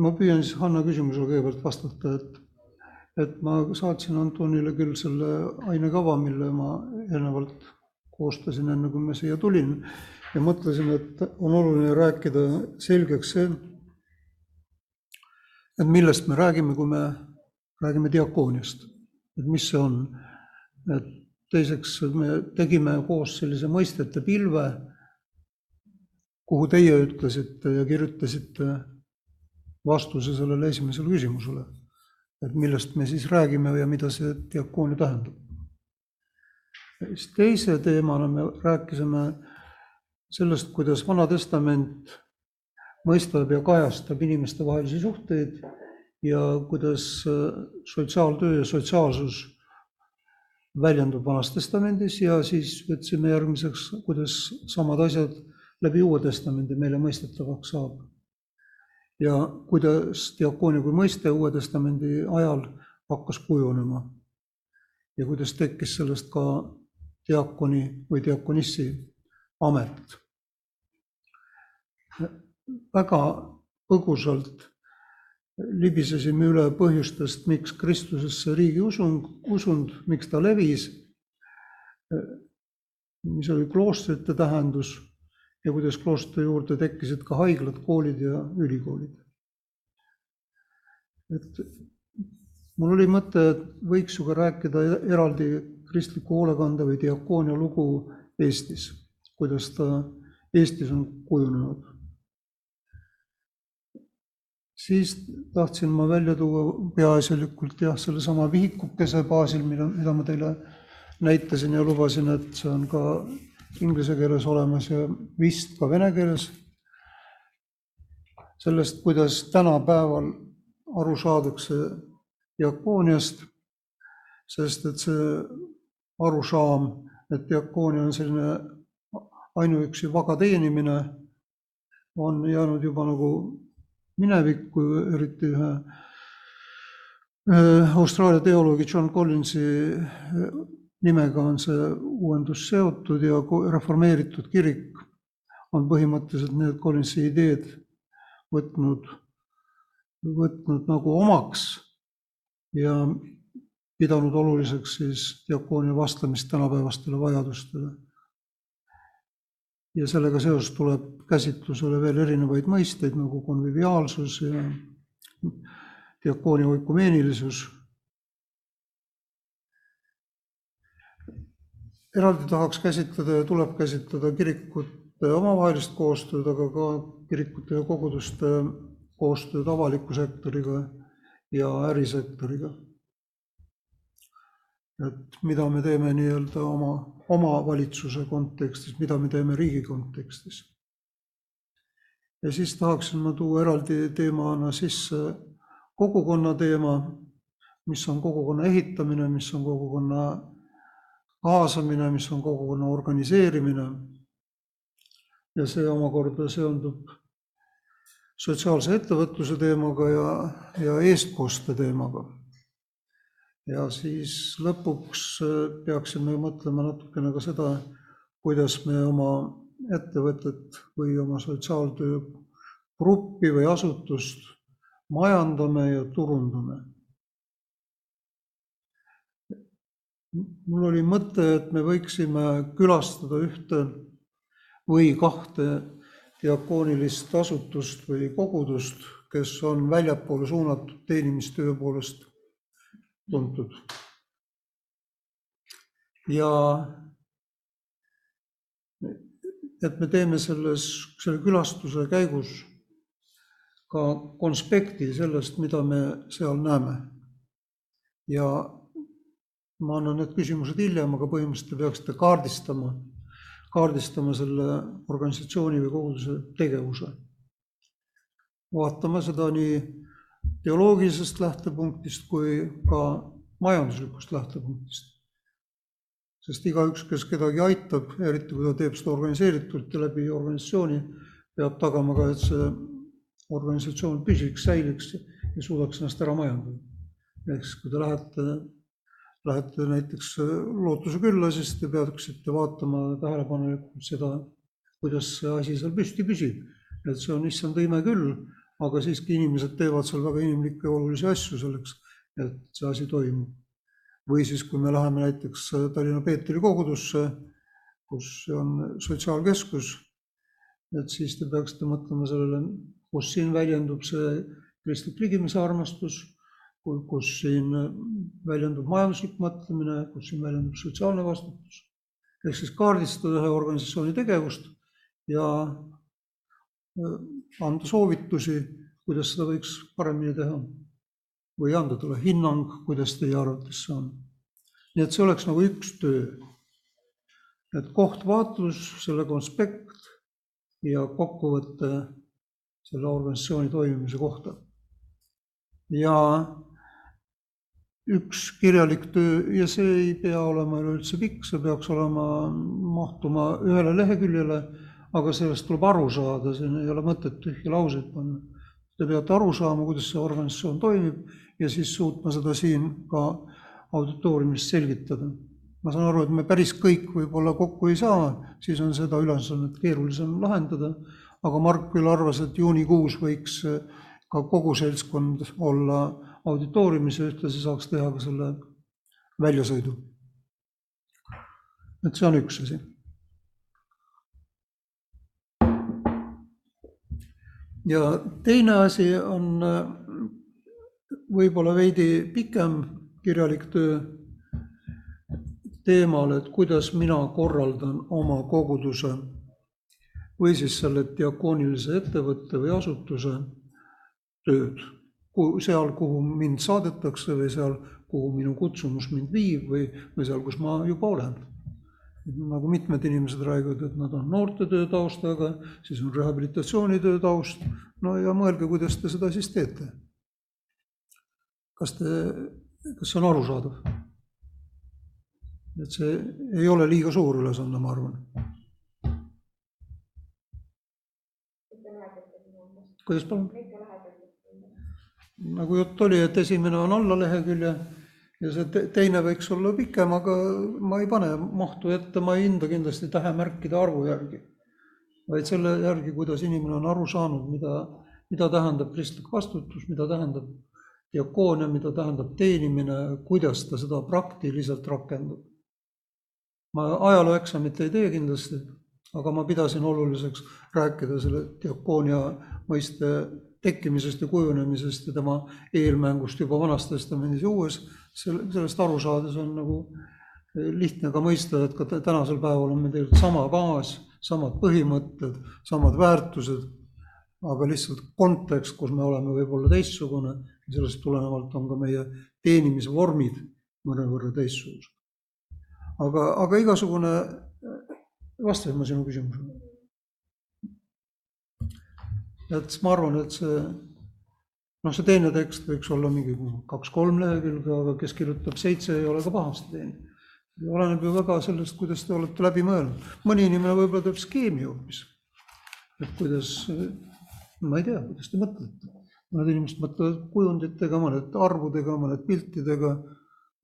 ma püüan siis Hanna küsimusele kõigepealt vastata, et, et ma saatsin Antonile küll selle ainekava, mille ma eelnevalt koostasin, enne kui ma siia tulin ja mõtlesin, et on oluline rääkida selgeks see, et millest me räägime, kui me räägime diakooniast, et mis see on. et teiseks me tegime koos sellise mõistete pilve, kuhu teie ütlesite ja kirjutasite vastuse sellele esimesele küsimusele, et millest me siis räägime ja mida see diakoonia tähendab. siis teise teemana me rääkisime sellest, kuidas Vana Testament mõistab ja kajastab inimestevahelisi suhteid ja kuidas sotsiaaltöö ja sotsiaalsus väljendub Vanas Testamendis ja siis võtsime järgmiseks, kuidas samad asjad läbi Uue Testamendi meile mõistetavaks saab. Ja kuidas diakoonia kui mõiste Uue Testamendi ajal hakkas kujunema. ja kuidas tekkis sellest ka diakoni või diakonissi amet. väga põgusalt libisesime üle põhjustest, miks Kristusesse riigi usung, usund, miks ta levis, mis oli kloostrite tähendus ja kuidas kloostri juurde tekkisid ka haiglad, koolid ja ülikoolid. et mul oli mõte, et võiks ju ka rääkida eraldi kristliku hoolekande või diakoonia lugu Eestis, kuidas ta Eestis on kujunenud siis tahtsin ma välja tuua peaasjalikult jah, sellesama vihikukese baasil, mida, mida ma teile näitasin ja lubasin, et see on ka inglise keeles olemas ja vist ka vene keeles. sellest, kuidas tänapäeval aru saadakse diakooniast, sest et see arusaam, et diakoonia on selline ainuüksi vaga teenimine, on jäänud juba nagu minevikku, eriti ühe Austraalia teoloogi John Collinsi nimega on see uuendus seotud ja reformeeritud kirik on põhimõtteliselt need Collinsi ideed võtnud, võtnud nagu omaks ja pidanud oluliseks siis diakoonia vastamist tänapäevastele vajadustele ja sellega seoses tuleb käsitlusele veel erinevaid mõisteid nagu konviviaalsus ja diakoonia oikumeenilisus. Eraldi tahaks käsitleda ja tuleb käsitleda kirikute omavahelist koostööd, aga ka kirikute ja koguduste koostööd avaliku sektoriga ja ärisektoriga et mida me teeme nii-öelda oma omavalitsuse kontekstis, mida me teeme riigi kontekstis. ja siis tahaksin ma tuua eraldi teemana sisse kogukonna teema, mis on kogukonna ehitamine, mis on kogukonna kaasamine, mis on kogukonna organiseerimine. ja see omakorda seondub sotsiaalse ettevõtluse teemaga ja, ja eestkoste teemaga ja siis lõpuks äh, peaksime mõtlema natukene ka seda, kuidas me oma ettevõtet või oma sotsiaaltöö gruppi või asutust majandame ja turundame. Mul oli mõte, et me võiksime külastada ühte või kahte diakoonilist asutust või kogudust, kes on väljapoole suunatud teenimistöö poolest tuntud. ja et me teeme selles, selle külastuse käigus ka konspekti sellest, mida me seal näeme. ja ma annan need küsimused hiljem, aga põhimõtteliselt te peaksite kaardistama, kaardistama selle organisatsiooni või koguduse tegevuse. vaatama seda nii teoloogilisest lähtepunktist kui ka majanduslikust lähtepunktist. sest igaüks, kes kedagi aitab, eriti kui ta teeb seda organiseeritult ja läbi organisatsiooni, peab tagama ka, et see organisatsioon püsiks, säiliks ja suudaks ennast ära majandada. ehk siis, kui te lähete, lähete näiteks lootuse külla, siis te peaksite vaatama tähelepanelikult seda, kuidas see asi seal püsti püsib. et see on issand ime küll aga siiski inimesed teevad seal väga inimlikke olulisi asju selleks, et see asi toimub. või siis, kui me läheme näiteks Tallinna Peetri kogudusse, kus on sotsiaalkeskus, et siis te peaksite mõtlema sellele, kus siin väljendub see kristlik ligimese armastus, kus siin väljendub majanduslik mõtlemine, kus siin väljendub sotsiaalne vastutus. ehk siis kaardistada ühe organisatsiooni tegevust ja anda soovitusi, kuidas seda võiks paremini teha. või anda talle hinnang, kuidas teie arvates see on. nii et see oleks nagu üks töö. et kohtvaatlus, selle konspekt ja kokkuvõte selle organisatsiooni toimimise kohta. ja üks kirjalik töö ja see ei pea olema üleüldse pikk, see peaks olema, mahtuma ühele leheküljele aga sellest tuleb aru saada, siin ei ole mõtet tühje lauseid panna. Te peate aru saama, kuidas see organisatsioon toimib ja siis suutma seda siin ka auditooriumis selgitada. ma saan aru, et me päris kõik võib-olla kokku ei saa, siis on seda ülesannet keerulisem lahendada, aga Mark küll arvas, et juunikuus võiks ka kogu seltskond olla auditooriumis ja ühtlasi saaks teha ka selle väljasõidu. et see on üks asi ja teine asi on äh, võib-olla veidi pikem kirjalik töö teemal, et kuidas mina korraldan oma koguduse või siis selle diakoonilise ettevõtte või asutuse tööd, seal, kuhu mind saadetakse või seal, kuhu minu kutsumus mind viib või, või seal, kus ma juba olen nagu mitmed inimesed räägivad, et nad on noortetöö taustaga, siis on rehabilitatsioonitöö taust, no ja mõelge, kuidas te seda siis teete. kas te, kas see on arusaadav? et see ei ole liiga suur ülesanne, ma arvan. kuidas palun? Nagu jutt oli, et esimene on alla lehekülje ja see teine võiks olla pikem, aga ma ei pane mahtu ette, ma ei hinda kindlasti tähemärkide arvu järgi, vaid selle järgi, kuidas inimene on aru saanud, mida, mida tähendab kristlik vastutus, mida tähendab diakoonia, mida tähendab teenimine, kuidas ta seda praktiliselt rakendab. ma ajalooeksamit ei tee kindlasti, aga ma pidasin oluliseks rääkida selle diakoonia mõiste tekkimisest ja kujunemisest ja tema eelmängust juba Vanas Testamendis ja Uues, sellest aru saades on nagu lihtne ka mõista, et ka tänasel päeval on meil tegelikult sama baas, samad põhimõtted, samad väärtused, aga lihtsalt kontekst, kus me oleme võib-olla teistsugune, sellest tulenevalt on ka meie teenimisvormid mõnevõrra teistsugused. aga, aga igasugune, vastasin ma sinu küsimusele? Et ma arvan, et see noh, see teine tekst võiks olla mingi kaks-kolm lehekülge, aga kes kirjutab seitse, ei ole ka pahasti teinud. oleneb ju väga sellest, kuidas te olete läbi mõelnud. mõni inimene võib-olla teeb skeemi hoopis. et kuidas, ma ei tea, kuidas te mõtlete. mõned inimesed mõtlevad kujunditega, mõned arvudega, mõned piltidega,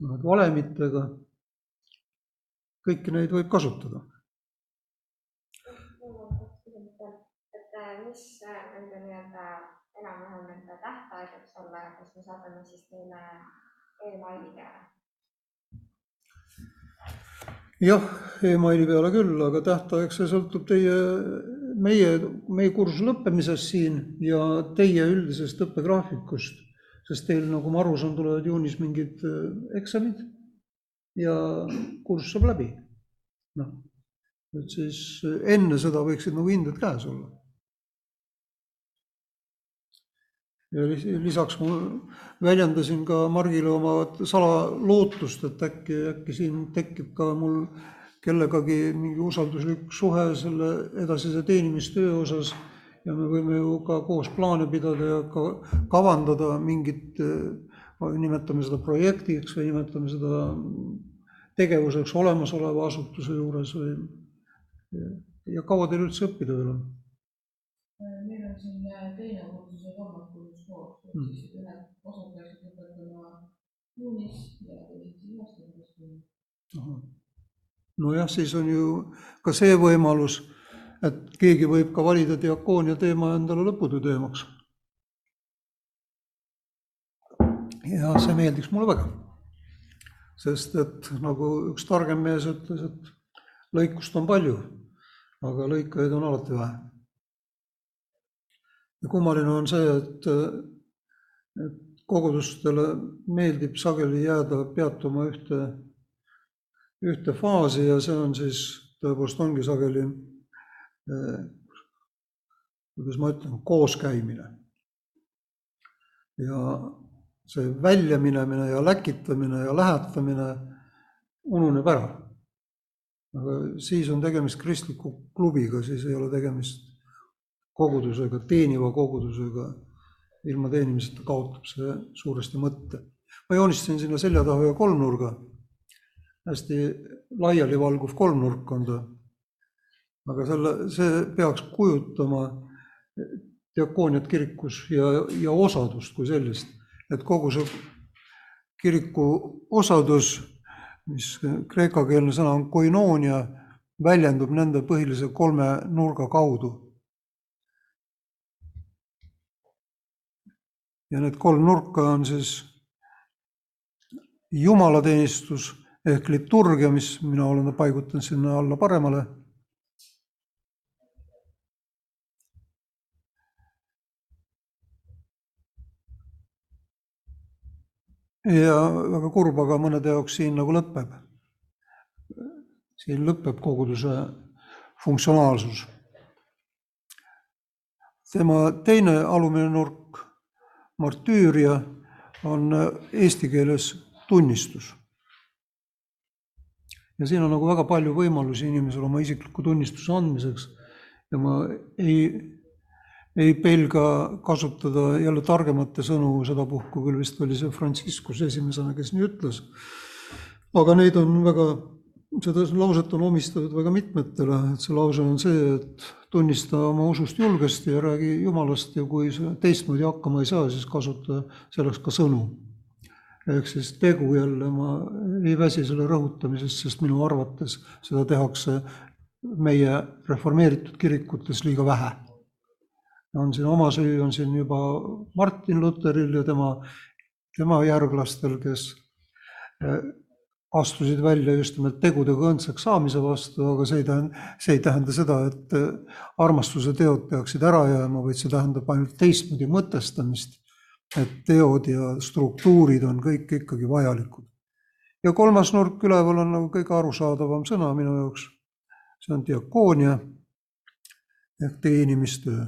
mõned valemitega. kõiki neid võib kasutada mis nende nii-öelda enam-vähem nende tähtaeg olla ja kas me saadame siis teile emaili peale? jah, emaili peale küll, aga tähtaeg, see sõltub teie, meie, meie kursuse lõppemisest siin ja teie üldisest õppegraafikust, sest teil, nagu ma aru saan, tulevad juunis mingid äh, eksamid ja kursus saab läbi. noh, et siis enne seda võiksid nagu hinded käes olla ja lisaks ma väljendasin ka Margile oma salalootust, et äkki, äkki siin tekib ka mul kellegagi mingi usalduslik suhe selle edasise teenimistöö osas ja me võime ju ka koos plaane pidada ja ka kavandada mingit, nimetame seda projektiks või nimetame seda tegevuseks olemasoleva asutuse juures või ja kaua teil üldse õppida veel on? Meil on siin teine kursus ja kolmas kursus koos, ehk mm. siis ühed osad peaksid lõpetama juunis ja teised siis üheksandast juunist. nojah, siis on ju ka see võimalus, et keegi võib ka valida diakoonia teema endale lõputöö teemaks. ja see meeldiks mulle väga. sest et nagu üks targem mees ütles, et lõikust on palju, aga lõikajaid on alati vähe. Ja kummaline on see, et, et kogudustele meeldib sageli jääda peatuma ühte, ühte faasi ja see on siis tõepoolest ongi sageli eh, kuidas ma ütlen, kooskäimine. ja see väljaminemine ja läkitamine ja lähetamine ununeb ära. aga siis on tegemist kristliku klubiga, siis ei ole tegemist kogudusega, teeniva kogudusega. ilma teenimiseta kaotab see suuresti mõtte. ma joonistasin sinna selja taha ühe kolmnurga, hästi laialivalguv kolmnurk on ta. aga selle, see peaks kujutama diakooniat kirikus ja, ja osadust kui sellist, et kogu see kiriku osadus, mis kreekakeelne sõna on koinoonia, väljendub nende põhilise kolme nurga kaudu. Ja need kolm nurka on siis jumalateenistus ehk liturgia, mis mina olen paigutanud sinna alla paremale ja väga kurb, aga mõnede jaoks siin nagu lõpeb. siin lõpeb koguduse funktsionaalsus. tema teine alumine nurk, martüüria, on eesti keeles tunnistus. ja siin on nagu väga palju võimalusi inimesel oma isikliku tunnistuse andmiseks ja ma ei ei pelga kasutada jälle targemate sõnu, sedapuhku küll vist oli see Franciscus esimesena, kes nii ütles. aga neid on väga, seda lauset on omistatud väga mitmetele, et see lause on see, et tunnista oma usust julgesti ja räägi Jumalast ja kui sa teistmoodi hakkama ei saa, siis kasuta selleks ka sõnu. ehk siis tegu jälle, ma ei väsi selle rõhutamisest, sest minu arvates seda tehakse meie reformeeritud kirikutes liiga vähe on siin oma süü, on siin juba Martin Lutheril ja tema, tema järglastel, kes astusid välja just nimelt tegudega õndsaks saamise vastu, aga see ei tähenda, see ei tähenda seda, et eh, armastuse teod peaksid ära jääma, vaid see tähendab ainult teistmoodi mõtestamist. et teod ja struktuurid on kõik ikkagi vajalikud. ja kolmas nurk üleval on nagu kõige arusaadavam sõna minu jaoks. see on diakoonia ehk teenimistöö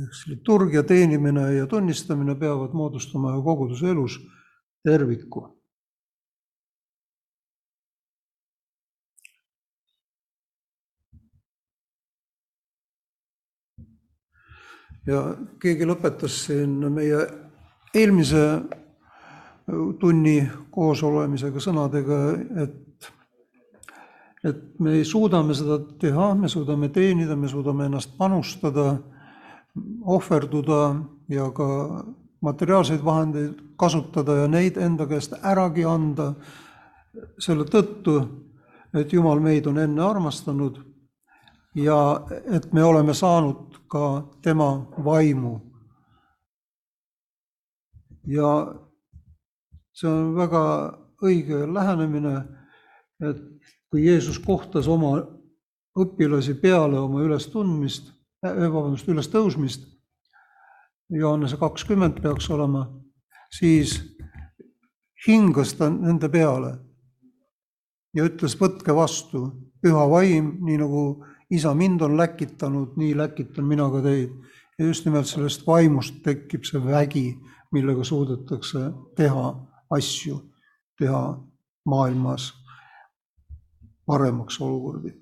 eks liturgia teenimine ja tunnistamine peavad moodustama koguduse elus terviku. Ja keegi lõpetas siin meie eelmise tunni koosolemisega sõnadega, et, et me suudame seda teha, me suudame teenida, me suudame ennast panustada ohverduda ja ka materiaalseid vahendeid kasutada ja neid enda käest äragi anda selle tõttu, et Jumal meid on enne armastanud ja et me oleme saanud ka tema vaimu. ja see on väga õige lähenemine, et kui Jeesus kohtas oma õpilasi peale oma ülestundmist Äh, vabandust, ülestõusmist, Johannese kakskümmend peaks olema, siis hingas ta nende peale ja ütles, võtke vastu, püha vaim, nii nagu isa mind on läkitanud, nii läkitan mina ka teid. ja just nimelt sellest vaimust tekib see vägi, millega suudetakse teha asju, teha maailmas paremaks olukordi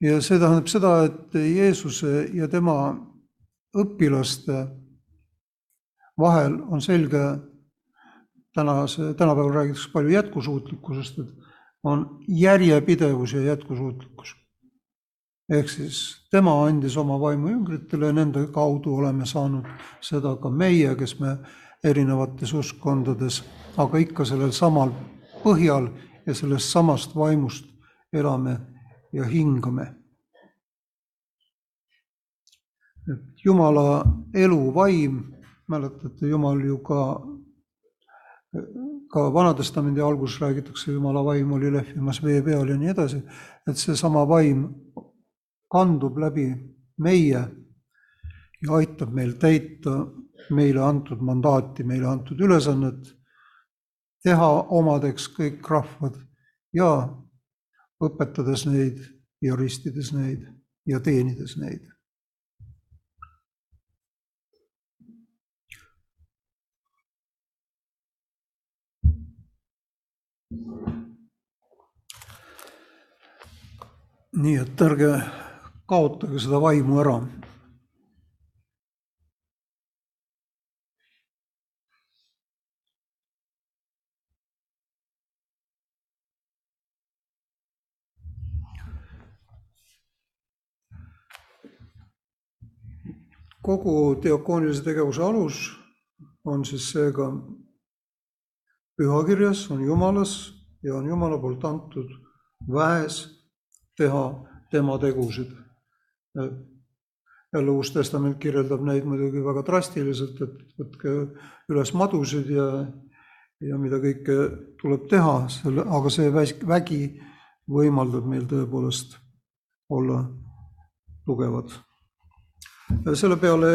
ja see tähendab seda, et Jeesuse ja tema õpilaste vahel on selge, tänase, tänapäeval räägitakse palju jätkusuutlikkusest, et on järjepidevus ja jätkusuutlikkus. ehk siis tema andis oma vaimu jüngritele ja nende kaudu oleme saanud seda ka meie, kes me erinevates uskkondades, aga ikka sellel samal põhjal ja sellest samast vaimust elame ja hingame. et Jumala eluvaim, mäletate, Jumal ju ka, ka Vana-testamendi alguses räägitakse, Jumala vaim oli lehvimas vee peal ja nii edasi, et seesama vaim kandub läbi meie ja aitab meil täita meile antud mandaati, meile antud ülesannet, teha omadeks kõik rahvad ja õpetades neid ja ristides neid ja teenides neid. Nii et ärge kaotage seda vaimu ära. Kogu diakoonilise tegevuse alus on siis seega pühakirjas, on Jumalas ja on Jumala poolt antud väes teha tema tegusid. jälle Uus Testament kirjeldab neid muidugi väga drastiliselt, et võtke üles madusid ja, ja mida kõike tuleb teha, selle, aga see vägi võimaldab meil tõepoolest olla tugevad selle peale,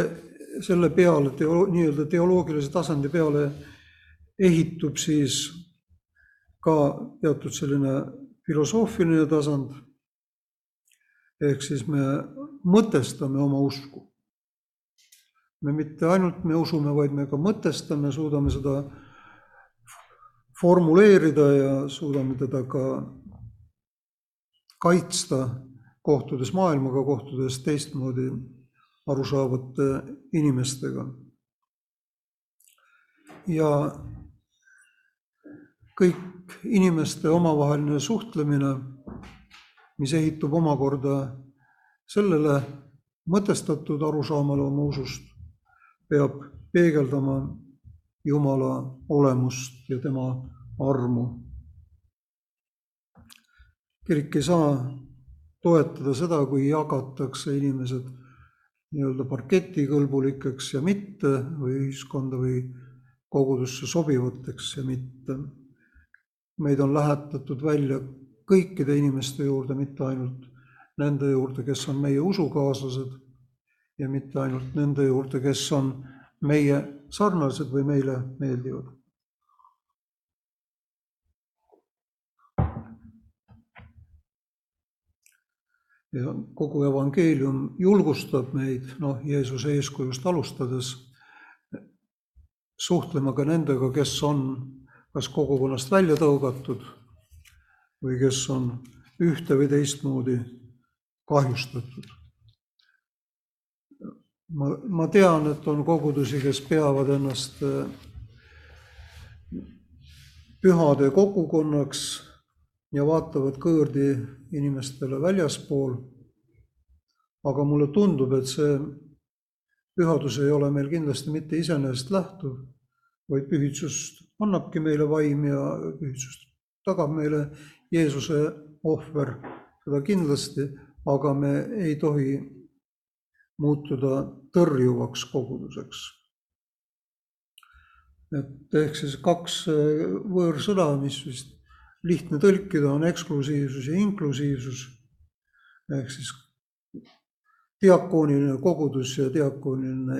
selle peale teo-, nii-öelda teoloogilise tasandi peale ehitub siis ka teatud selline filosoofiline tasand, ehk siis me mõtestame oma usku. me mitte ainult me usume, vaid me ka mõtestame, suudame seda formuleerida ja suudame teda ka kaitsta, kohtudes maailmaga, kohtudes teistmoodi arusaavate inimestega. ja kõik inimeste omavaheline suhtlemine, mis ehitub omakorda sellele mõtestatud arusaamale oma usust, peab peegeldama Jumala olemust ja tema armu. kirik ei saa toetada seda, kui jagatakse inimesed nii-öelda parketikõlbulikeks ja mitte või ühiskonda või kogudusse sobivateks ja mitte. Meid on lähetatud välja kõikide inimeste juurde, mitte ainult nende juurde, kes on meie usukaaslased ja mitte ainult nende juurde, kes on meie sarnased või meile meeldivad. Ja kogu evangeelium julgustab meid, noh, Jeesuse eeskujust alustades, suhtlema ka nendega, kes on kas kogukonnast välja tõugatud või kes on ühte või teistmoodi kahjustatud. ma, ma tean, et on kogudusi, kes peavad ennast eh, pühade kogukonnaks ja vaatavad kõõrdi inimestele väljaspool. aga mulle tundub, et see pühadus ei ole meil kindlasti mitte iseenesest lähtuv, vaid pühitsust annabki meile vaim ja pühitsust tagab meile Jeesuse ohver, seda kindlasti, aga me ei tohi muutuda tõrjuvaks koguduseks. et ehk siis kaks võõrsõna, mis vist lihtne tõlkida on eksklusiivsus ja inklusiivsus. ehk siis diakooniline kogudus ja diakooniline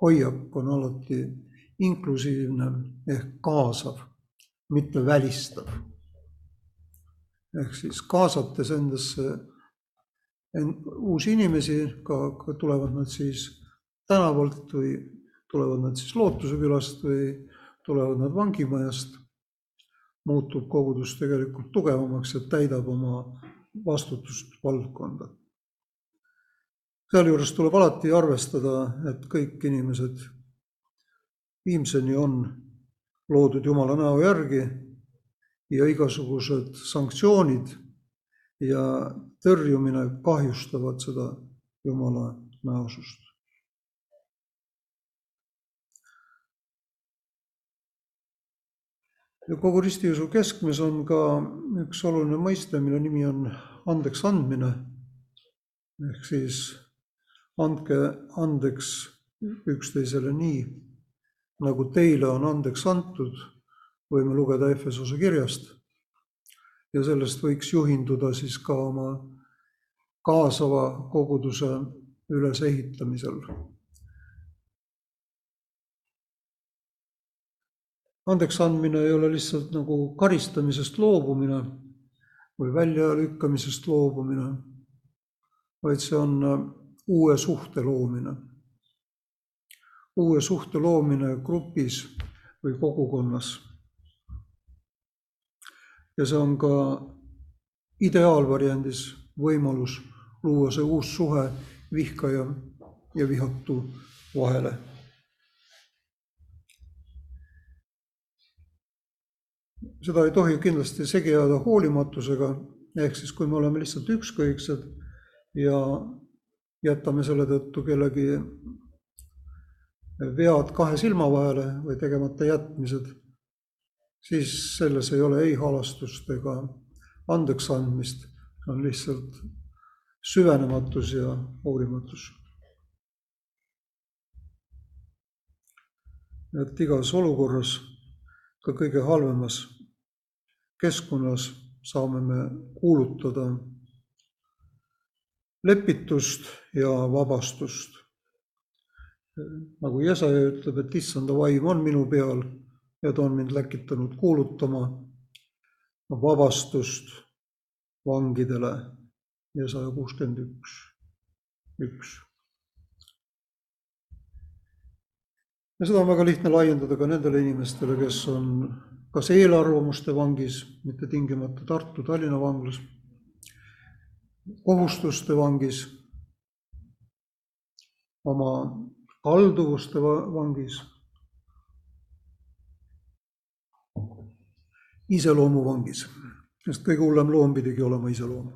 hoiak on alati inklusiivne ehk kaasav, mitte välistav. ehk siis kaasates endasse uusi inimesi, ka, ka tulevad nad siis tänavalt või tulevad nad siis Lootuse külast või tulevad nad vangimajast muutub kogudus tegelikult tugevamaks ja täidab oma vastutust valdkonda. sealjuures tuleb alati arvestada, et kõik inimesed viimseni on loodud Jumala näo järgi ja igasugused sanktsioonid ja tõrjumine kahjustavad seda Jumala näosust. kogu ristiusu keskmes on ka üks oluline mõiste, mille nimi on andeks andmine. ehk siis andke andeks üksteisele nii, nagu teile on andeks antud, võime lugeda Efesose kirjast. ja sellest võiks juhinduda siis ka oma kaasava koguduse ülesehitamisel. andeks andmine ei ole lihtsalt nagu karistamisest loobumine või väljalükkamisest loobumine, vaid see on uue suhte loomine. Uue suhte loomine grupis või kogukonnas. ja see on ka ideaalvariandis võimalus luua see uus suhe vihkaja ja vihatu vahele. seda ei tohi kindlasti segi ajada hoolimatusega, ehk siis kui me oleme lihtsalt ükskõiksed ja jätame selle tõttu kellegi vead kahe silma vahele või tegemata jätmised, siis selles ei ole ei halastust ega andeksandmist, on lihtsalt süvenematus ja hoolimatus. et igas olukorras, ka kõige halvemas keskkonnas saame me kuulutada lepitust ja vabastust. Nagu Jesaja ütleb, et issanda vaim on minu peal ja ta on mind läkitanud kuulutama vabastust vangidele ja saja kuuskümmend üks, üks. ja seda on väga lihtne laiendada ka nendele inimestele, kes on kas eelarvamuste vangis, mitte tingimata Tartu, Tallinna vanglas, kohustuste vangis, oma kalduvuste vangis, iseloomu vangis, sest kõige hullem loom pidigi olema iseloom.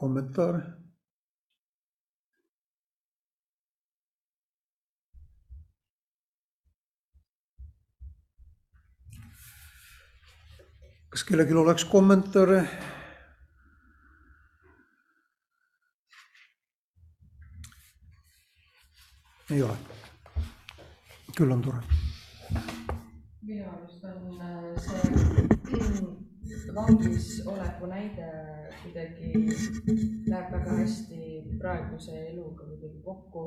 Kommentaare? Kas kellelgi oleks kommentaare? ei ole. küll on tore. minu arust on äh, see vangis oleku näide kuidagi läheb väga hästi praeguse eluga kuidagi kokku.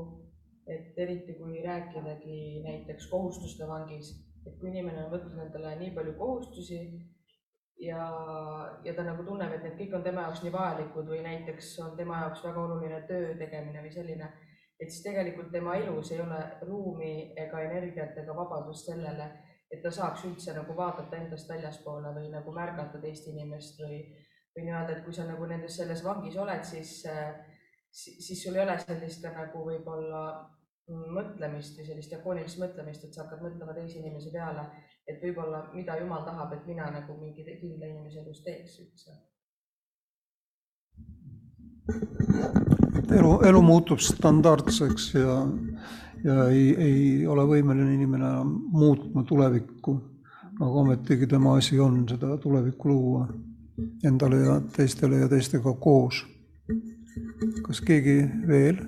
et eriti kui rääkidagi näiteks kohustuste vangis, et kui inimene on võtnud endale nii palju kohustusi ja, ja ta nagu tunneb, et need kõik on tema jaoks nii vajalikud või näiteks on tema jaoks väga oluline töö tegemine või selline, et siis tegelikult tema elus ei ole ruumi ega energiat ega vabadust sellele, et ta saaks üldse nagu vaadata endast väljaspoole või nagu märgata teist inimest või, või nii-öelda, et kui sa nagu nendes, selles vangis oled, siis, siis sul ei ole sellist ka nagu võib-olla mõtlemist või sellist jakoonilist mõtlemist, et sa hakkad mõtlema teise inimese peale, et võib-olla mida Jumal tahab, et mina nagu mingi kindla inimese elus teeks üldse. elu, elu muutub standardseks ja, ja ei, ei ole võimeline inimene enam muutma tulevikku, aga ometigi tema asi on seda tulevikku luua endale ja teistele ja teistega koos. kas keegi veel?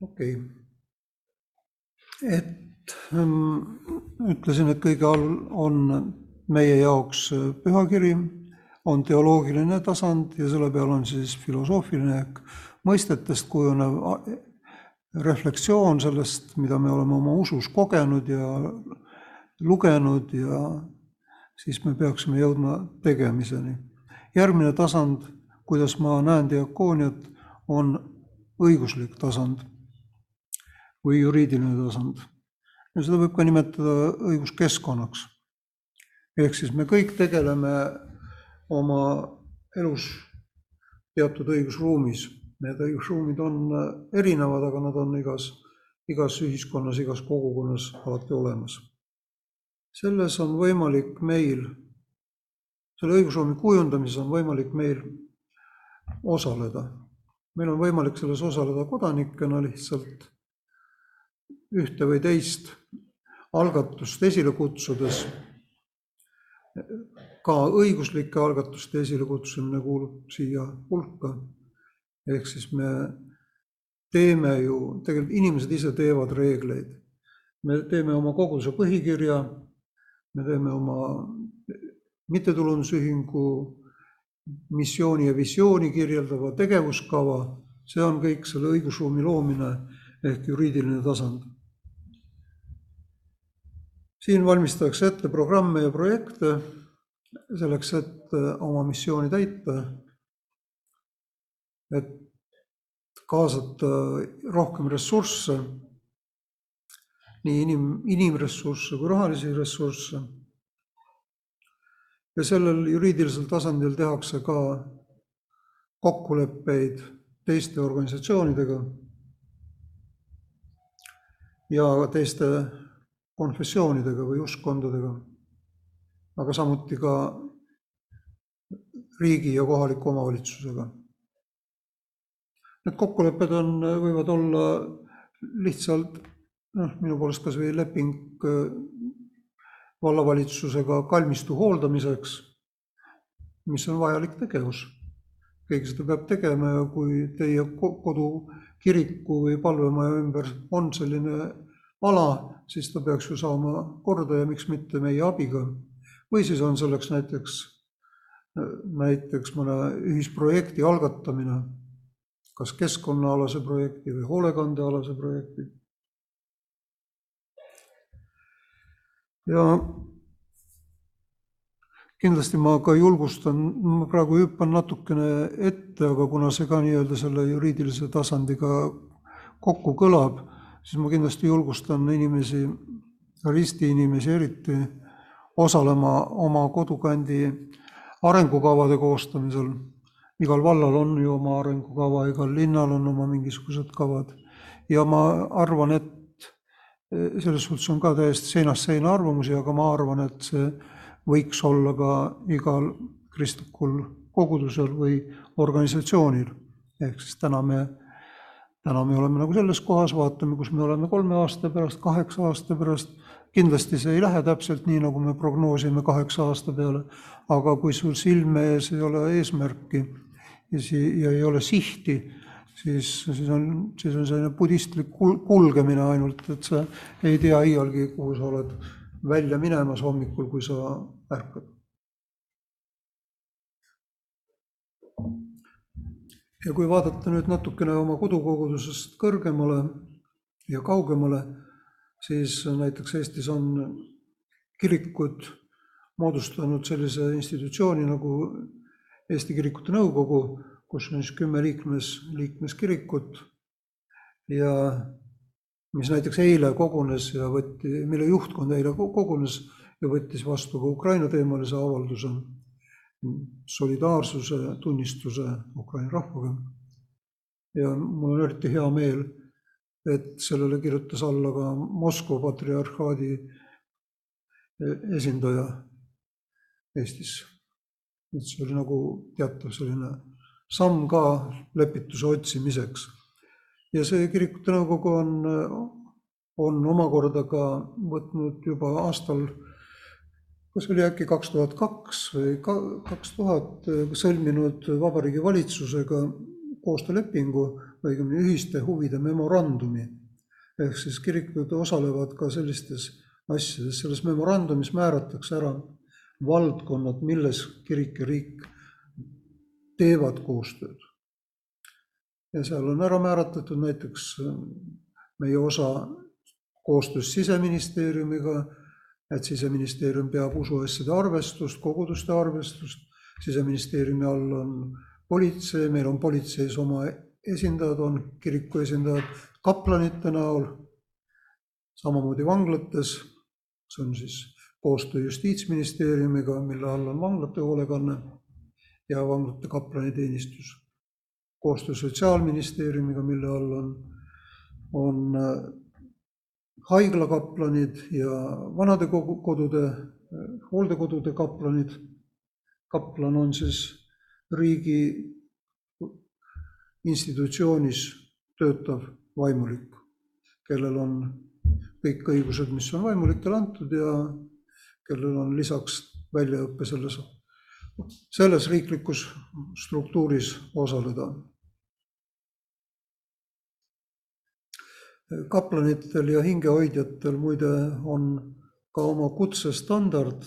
Okei okay., et ähm, ütlesin, et kõige all on meie jaoks pühakiri on teoloogiline tasand ja selle peal on siis filosoofiline ehk mõistetest kujunev reflektsioon sellest, mida me oleme oma usus kogenud ja lugenud ja siis me peaksime jõudma tegemiseni. järgmine tasand, kuidas ma näen diakooniat, on õiguslik tasand või juriidiline tasand. ja seda võib ka nimetada õiguskeskkonnaks. ehk siis me kõik tegeleme oma elus teatud õigusruumis. Need õigusruumid on äh, erinevad, aga nad on igas, igas ühiskonnas, igas kogukonnas alati olemas. selles on võimalik meil selle õigusruumi kujundamises on võimalik meil osaleda. meil on võimalik selles osaleda kodanikena lihtsalt ühte või teist algatust esile kutsudes. ka õiguslike algatuste esilekutsumine kuulub siia hulka. Ehk siis me teeme ju, tegelikult inimesed ise teevad reegleid. me teeme oma koguduse põhikirja, me teeme oma mittetulundusühingu missiooni ja visiooni kirjeldava tegevuskava, see on kõik selle õigusruumi loomine ehk juriidiline tasand siin valmistatakse ette programme ja projekte selleks, et oma missiooni täita. Et kaasata rohkem ressursse, nii inim, inimressursse kui rahalisi ressursse. ja sellel juriidilisel tasandil tehakse ka kokkuleppeid teiste organisatsioonidega ja teiste konfessioonidega või uskkondadega, aga samuti ka riigi ja kohaliku omavalitsusega. Need kokkulepped on, võivad olla lihtsalt noh, minu poolest kas või leping vallavalitsusega kalmistu hooldamiseks, mis on vajalik tegevus. keegi seda peab tegema ja kui teie kodu kiriku või palvemaja ümber on selline ala, siis ta peaks ju saama korda ja miks mitte meie abiga. või siis on selleks näiteks, näiteks mõne ühisprojekti algatamine, kas keskkonnaalase projekti või hoolekandealase projekti. ja kindlasti ma ka julgustan, ma praegu hüppan natukene ette, aga kuna see ka nii-öelda selle juriidilise tasandiga kokku kõlab siis ma kindlasti julgustan inimesi, ristiinimesi eriti, osalema oma kodukandi arengukavade koostamisel. Igal vallal on ju oma arengukava, igal linnal on oma mingisugused kavad ja ma arvan, et selles suhtes on ka täiesti seinast seina arvamusi, aga ma arvan, et see võiks olla ka igal kristlikul kogudusel või organisatsioonil. ehk siis täna me täna me oleme nagu selles kohas, vaatame, kus me oleme kolme aasta pärast, kaheksa aasta pärast. kindlasti see ei lähe täpselt nii, nagu me prognoosime kaheksa aasta peale, aga kui sul silme ees ei ole eesmärki ja si-, ja ei ole sihti, siis, siis on, siis on selline budistlik kul-, kulgemine ainult, et sa ei tea iialgi, kuhu sa oled välja minemas hommikul, kui sa ärkad. Ja kui vaadata nüüd natukene oma kodukogudusest kõrgemale ja kaugemale, siis näiteks Eestis on kirikud moodustanud sellise institutsiooni nagu Eesti Kirikute Nõukogu, kus on siis kümme liikmes, liikmeskirikut ja mis näiteks eile kogunes ja võtti, mille juhtkond eile kogunes ja võttis vastu ka Ukraina teemalise avalduse solidaarsuse tunnistuse Ukraina rahvaga. ja mul on eriti hea meel, et sellele kirjutas alla ka Moskva patriarhaadi esindaja Eestis. Et see oli nagu teatav selline samm ka lepituse otsimiseks. ja see kirikute nõukogu on, on omakorda ka võtnud juba aastal kas oli äkki kaks tuhat kaks või kaks tuhat sõlminud Vabariigi Valitsusega koostöölepingu, õigemini ühiste huvide memorandumi. ehk siis kirikud osalevad ka sellistes asjades, selles memorandumis määratakse ära valdkonnad, milles kirik ja riik teevad koostööd. ja seal on ära määratletud näiteks meie osa koostöös siseministeeriumiga et siseministeerium peab usuasjade arvestust, koguduste arvestust, siseministeeriumi all on politsei, meil on politseis oma esindajad, on kiriku esindajad kaplanite näol, samamoodi vanglates, see on siis koostöö Justiitsministeeriumiga, mille all on vanglate hoolekanne ja vanglate kaplaniteenistus. koostöö Sotsiaalministeeriumiga, mille all on, on haiglakaplanid ja vanadekodude, hooldekodude kaplanid. kaplan on siis riigi institutsioonis töötav vaimulik, kellel on kõik õigused, mis on vaimulikele antud ja kellel on lisaks väljaõpe selles, selles riiklikus struktuuris osaleda. kaplanitel ja hingehoidjatel muide on ka oma kutsestandard.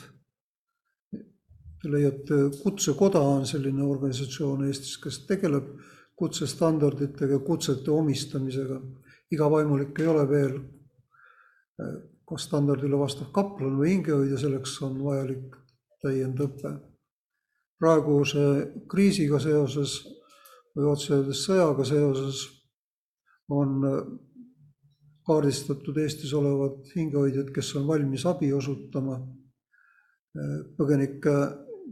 Te leiate, Kutsekoda on selline organisatsioon Eestis, kes tegeleb kutsestandarditega, kutsete omistamisega. iga vaimulik ei ole veel kas standardile vastav kaplan või hingehoidja, selleks on vajalik täiendõpe. praeguse kriisiga seoses või otse öeldes sõjaga seoses on kaardistatud Eestis olevad hingehoidjad, kes on valmis abi osutama põgenike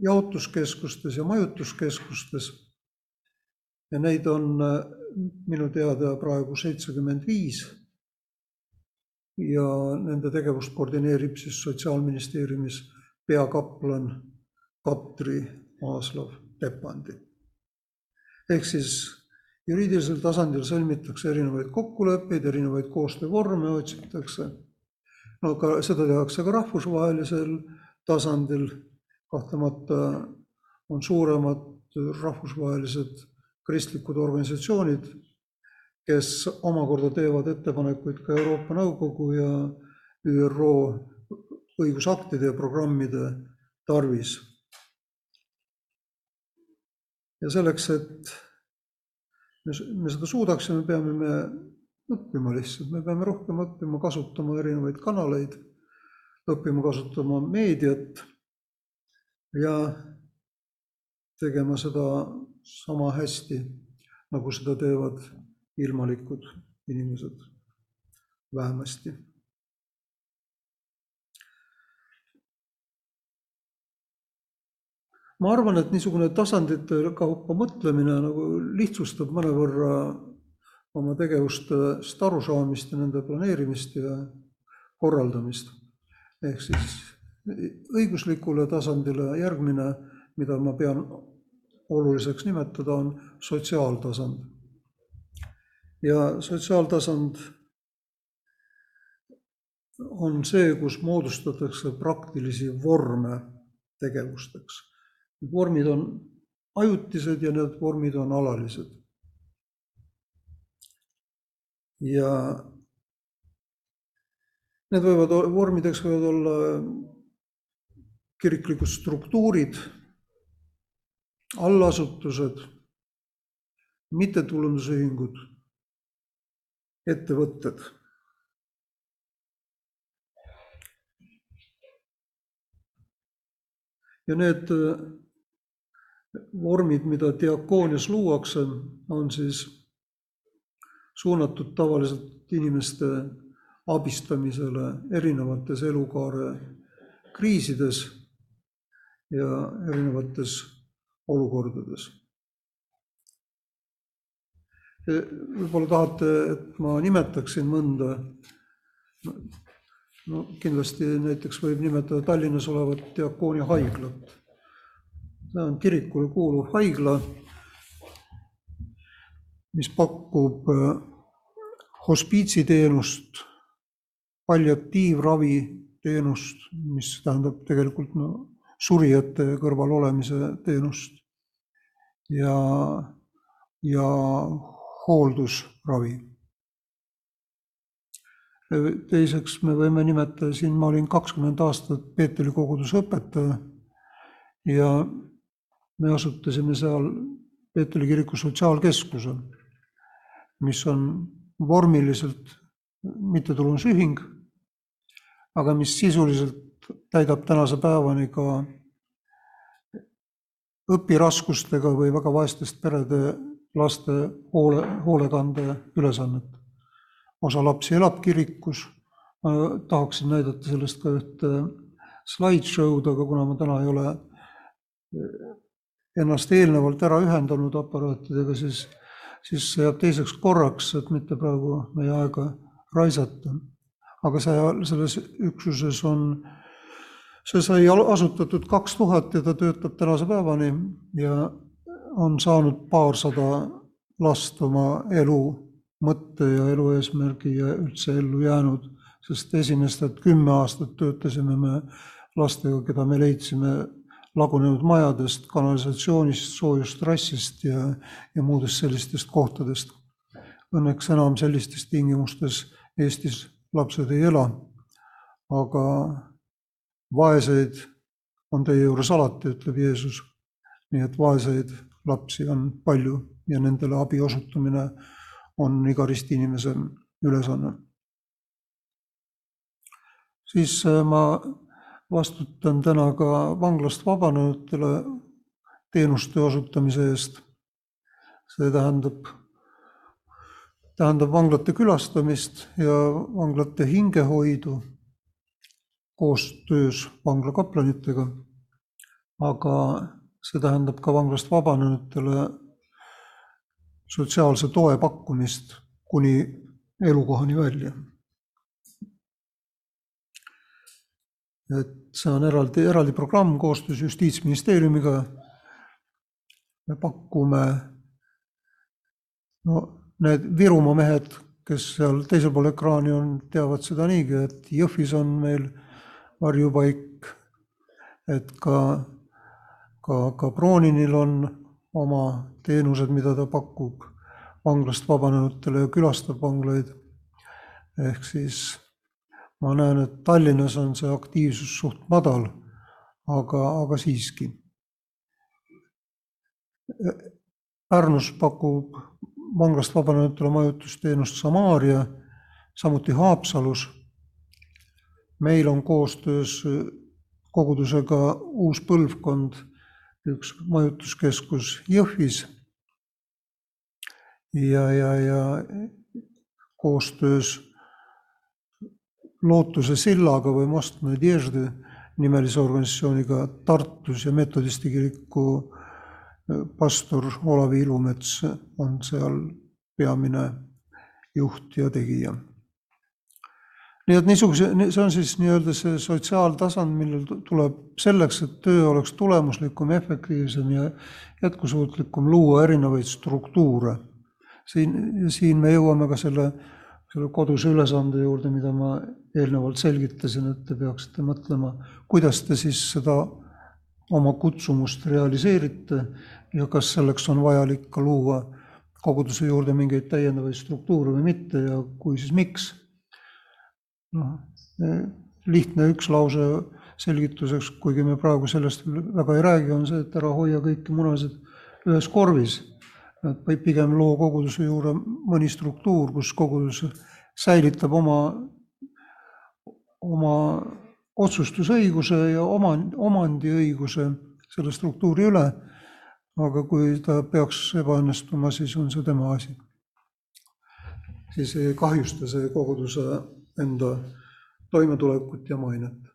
jaotuskeskustes ja majutuskeskustes. ja neid on minu teada praegu seitsekümmend viis ja nende tegevust koordineerib siis Sotsiaalministeeriumis peakaplan Katri Aaslav-Tepandi. ehk siis juriidilisel tasandil sõlmitakse erinevaid kokkuleppeid, erinevaid koostöövorme otsitakse. no ka seda tehakse ka rahvusvahelisel tasandil. kahtlemata on suuremad rahvusvahelised kristlikud organisatsioonid kes omakorda teevad ettepanekuid ka Euroopa Nõukogu ja ÜRO õigusaktide ja programmide tarvis. ja selleks, et me, seda suudaksime, peame me õppima lihtsalt, me peame rohkem õppima kasutama erinevaid kanaleid, õppima kasutama meediat ja tegema seda sama hästi, nagu seda teevad ilmalikud inimesed vähemasti. ma arvan, et niisugune tasandite kaupa mõtlemine nagu lihtsustab mõnevõrra oma tegevustest arusaamist ja nende planeerimist ja korraldamist. ehk siis õiguslikule tasandile järgmine, mida ma pean oluliseks nimetada, on sotsiaaltasand ja sotsiaaltasand on see, kus moodustatakse praktilisi vorme tegevusteks. Need vormid on ajutised ja need vormid on alalised. ja need võivad, vormideks võivad olla kiriklikud struktuurid, allasutused, mittetulundusühingud ettevõtted. ja need äh, vormid, mida diakoonias luuakse, on siis suunatud tavaliselt inimeste abistamisele erinevates elukaare kriisides ja erinevates olukordades võib-olla tahate, et ma nimetaksin mõnda. no kindlasti näiteks võib nimetada Tallinnas olevat diakoonia haiglat. see on kirikule kuuluv haigla, mis pakub äh, hospiitsiteenust, palliatiivravi teenust, mis tähendab tegelikult no surijate kõrval olemise teenust ja, ja hooldusravi. teiseks me võime nimetada siin, ma olin kakskümmend aastat Peetri koguduse õpetaja ja me asutasime seal Peetri kiriku sotsiaalkeskuse, mis on vormiliselt mittetulundusühing, aga mis sisuliselt täidab tänase päevani ka õpiraskustega või väga vaestest perede laste hoole, hoolekande ülesannet. osa lapsi elab kirikus, tahaksin näidata sellest ka ühte slideshow'd, aga kuna ma täna ei ole eh, ennast eelnevalt ära ühendanud aparaatidega, siis, siis see jääb teiseks korraks, et mitte praegu meie aega raisata. aga see, selles üksuses on see sai asutatud kaks tuhat ja ta töötab tänase päevani ja on saanud paarsada last oma elu mõtte ja elu eesmärgi ja üldse ellu jäänud, sest esimesed kümme aastat töötasime me lastega, keda me leidsime lagunenud majadest, kanalisatsioonist, soojustrassist ja, ja muudest sellistest kohtadest. Õnneks enam sellistes tingimustes Eestis lapsed ei ela, aga vaeseid on teie juures alati, ütleb Jeesus. nii et vaeseid lapsi on palju ja nendele abi osutamine on iga ristinimese ülesanne. siis äh, ma vastutan täna ka vanglast vabanenutele teenuste osutamise eest. see tähendab, tähendab vanglate külastamist ja vanglate hingehoidu koostöös vanglakaplanitega. aga see tähendab ka vanglast vabanenutele sotsiaalse toe pakkumist kuni elukohani välja. et see on eraldi, eraldi programm koostöös Justiitsministeeriumiga. me pakume, no need Virumaa mehed, kes seal teisel pool ekraani on, teavad seda niigi, et Jõhvis on meil varjupaik, et ka, ka, ka Prooninil on oma teenused, mida ta pakub vanglast vabanenutele ja külastab vanglaid. ehk siis ma näen, et Tallinnas on see aktiivsus suht madal, aga, aga siiski. Pärnus pakub vanglast vabanenutele majutusteenust Samaaria, samuti Haapsalus. meil on koostöös kogudusega Uus Põlvkond üks majutuskeskus Jõhvis ja, ja, ja koostöös Lootuse sillaga või Most Nadježdi nimelise organisatsiooniga Tartus ja metodisti kiriku pastor Olavi Ilumets on seal peamine juht ja tegija. Nii et niisuguse, see on siis nii-öelda see sotsiaaltasand, millel tuleb selleks, et töö oleks tulemuslikum, efektiivsem ja jätkusuutlikum, luua erinevaid struktuure. siin, siin me jõuame ka selle, selle koduse ülesande juurde, mida ma eelnevalt selgitasin, et te peaksite mõtlema, kuidas te siis seda oma kutsumust realiseerite ja kas selleks on vajalik ka luua koguduse juurde mingeid täiendavaid struktuure või mitte ja kui, siis miks. Noh, lihtne üks lause selgituseks, kuigi me praegu sellest väga ei räägi, on see, et ära hoia kõiki munasid ühes korvis. et pigem loo koguduse juurde mõni struktuur, kus kogudus säilitab oma oma otsustusõiguse ja oma, omandiõiguse selle struktuuri üle. aga kui ta peaks ebaõnnestuma, siis on see tema asi. siis ei kahjusta see koguduse enda toimetulekut ja mainet